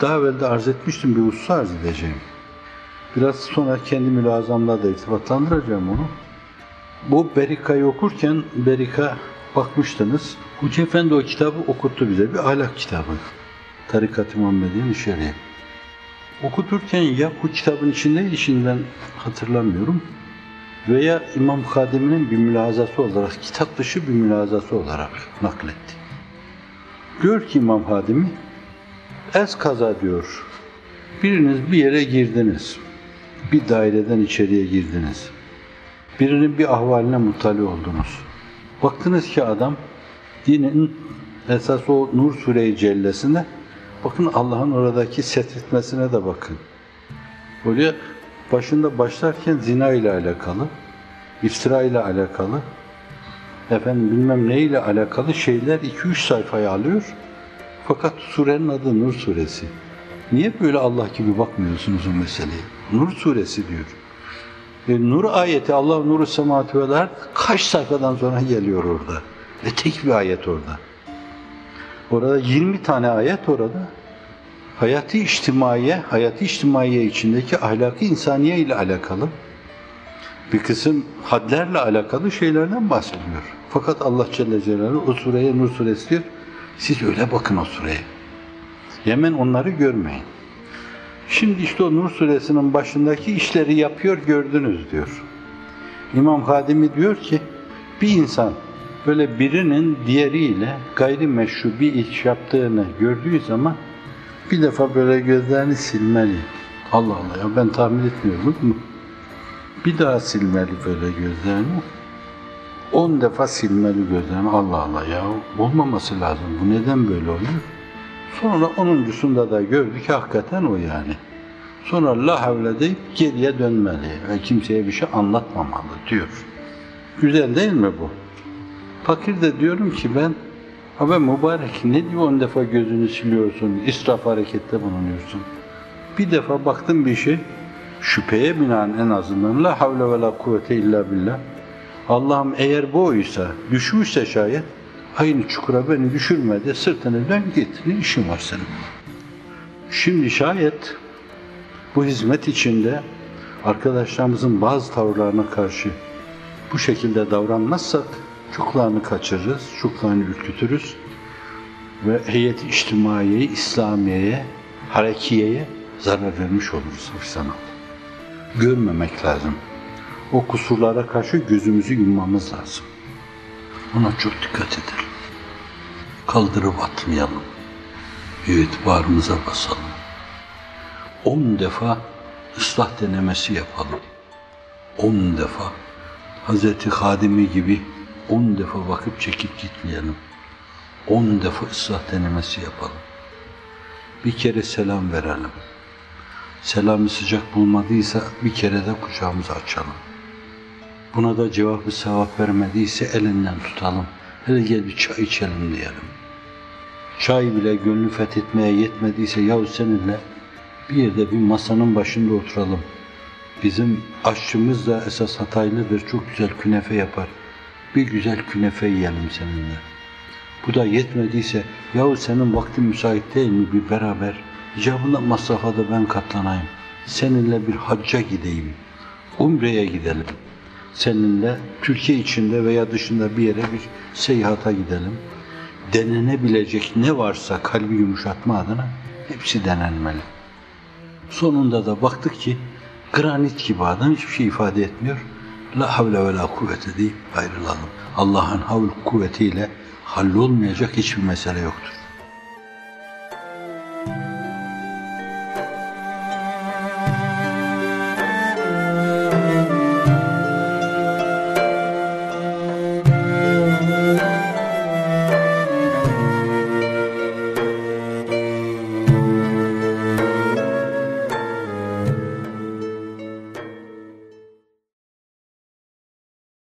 daha evvel de arz etmiştim bir husus arz edeceğim. Biraz sonra kendi mülazamla da irtibatlandıracağım onu. Bu Berika'yı okurken Berika bakmıştınız. Hoca Efendi o kitabı okuttu bize. Bir ahlak kitabı. Tarikat-ı Muhammediye'nin şerhi. Okuturken ya bu kitabın içindeydi şimdiden hatırlamıyorum. Veya İmam Kadimi'nin bir mülazası olarak, kitap dışı bir mülazası olarak nakletti. Diyor ki İmam Hadimi, Ez kaza diyor, biriniz bir yere girdiniz, bir daireden içeriye girdiniz. Birinin bir ahvaline muttali oldunuz. Baktınız ki adam dinin esas o Nur Sure-i Cellesine bakın Allah'ın oradaki setretmesine de bakın. Oraya başında başlarken zina ile alakalı, iftira ile alakalı, efendim bilmem ne ile alakalı şeyler 2-3 sayfaya alıyor. Fakat surenin adı Nur Suresi. Niye böyle Allah gibi bakmıyorsunuz o meseleye? Nur Suresi diyor. E, nur ayeti, Allah nuru sematü vel kaç sayfadan sonra geliyor orada. Ve tek bir ayet orada. Orada 20 tane ayet orada. Hayatı içtimaiye, hayatı içtimaiye içindeki ahlaki insaniye ile alakalı bir kısım hadlerle alakalı şeylerden bahsediyor. Fakat Allah Celle Celaluhu o sureye Nur suresi diyor. Siz öyle bakın o sureye. Hemen onları görmeyin. Şimdi işte o Nur suresinin başındaki işleri yapıyor gördünüz diyor. İmam Hadimi diyor ki bir insan böyle birinin diğeriyle gayrimeşru bir iş yaptığını gördüğü zaman bir defa böyle gözlerini silmeli. Allah Allah ya ben tahmin etmiyorum mu? Bir daha silmeli böyle gözlerini. On defa silmeli gözlerini. Allah Allah ya olmaması lazım. Bu neden böyle oluyor? Sonra onuncusunda da gördük ki hakikaten o yani. Sonra la havle deyip geriye dönmeli ve kimseye bir şey anlatmamalı diyor. Güzel değil mi bu? Fakir de diyorum ki ben Abi mübarek ne diyor on defa gözünü siliyorsun, israf harekette bulunuyorsun. Bir defa baktım bir şey, şüpheye binaen en azından la havle ve la kuvvete illa billah. Allah'ım eğer bu oysa, düşmüşse şayet, aynı çukura beni düşürme de sırtını dön git, ne işin var senin? Şimdi şayet bu hizmet içinde arkadaşlarımızın bazı tavırlarına karşı bu şekilde davranmazsak çoklarını kaçırırız, çoklarını ürkütürüz ve heyet içtimaiye, İslamiye'ye, harekiyeye zarar vermiş oluruz hafizan Görmemek lazım. O kusurlara karşı gözümüzü yummamız lazım. Ona çok dikkat edelim. Kaldırıp atmayalım. Evet, bağrımıza basalım. On defa ıslah denemesi yapalım. On defa Hazreti Hadimi gibi on defa bakıp çekip gitmeyelim. On defa ıslah denemesi yapalım. Bir kere selam verelim. Selamı sıcak bulmadıysa bir kere de kucağımızı açalım. Buna da cevabı sevap vermediyse elinden tutalım. Hele gel bir çay içelim diyelim. Çay bile gönlü fethetmeye yetmediyse yahu seninle bir yerde bir masanın başında oturalım. Bizim aşçımız da esas Hataylıdır, çok güzel künefe yapar. Bir güzel künefe yiyelim seninle. Bu da yetmediyse, yahu senin vaktin müsait değil mi bir beraber, icabında masrafa da ben katlanayım. Seninle bir hacca gideyim, umreye gidelim. Seninle Türkiye içinde veya dışında bir yere bir seyahata gidelim. Denenebilecek ne varsa kalbi yumuşatma adına hepsi denenmeli. Sonunda da baktık ki granit gibi adam hiçbir şey ifade etmiyor. La havle ve la kuvvete deyip ayrılalım. Allah'ın havl kuvvetiyle hallolmayacak hiçbir mesele yoktur.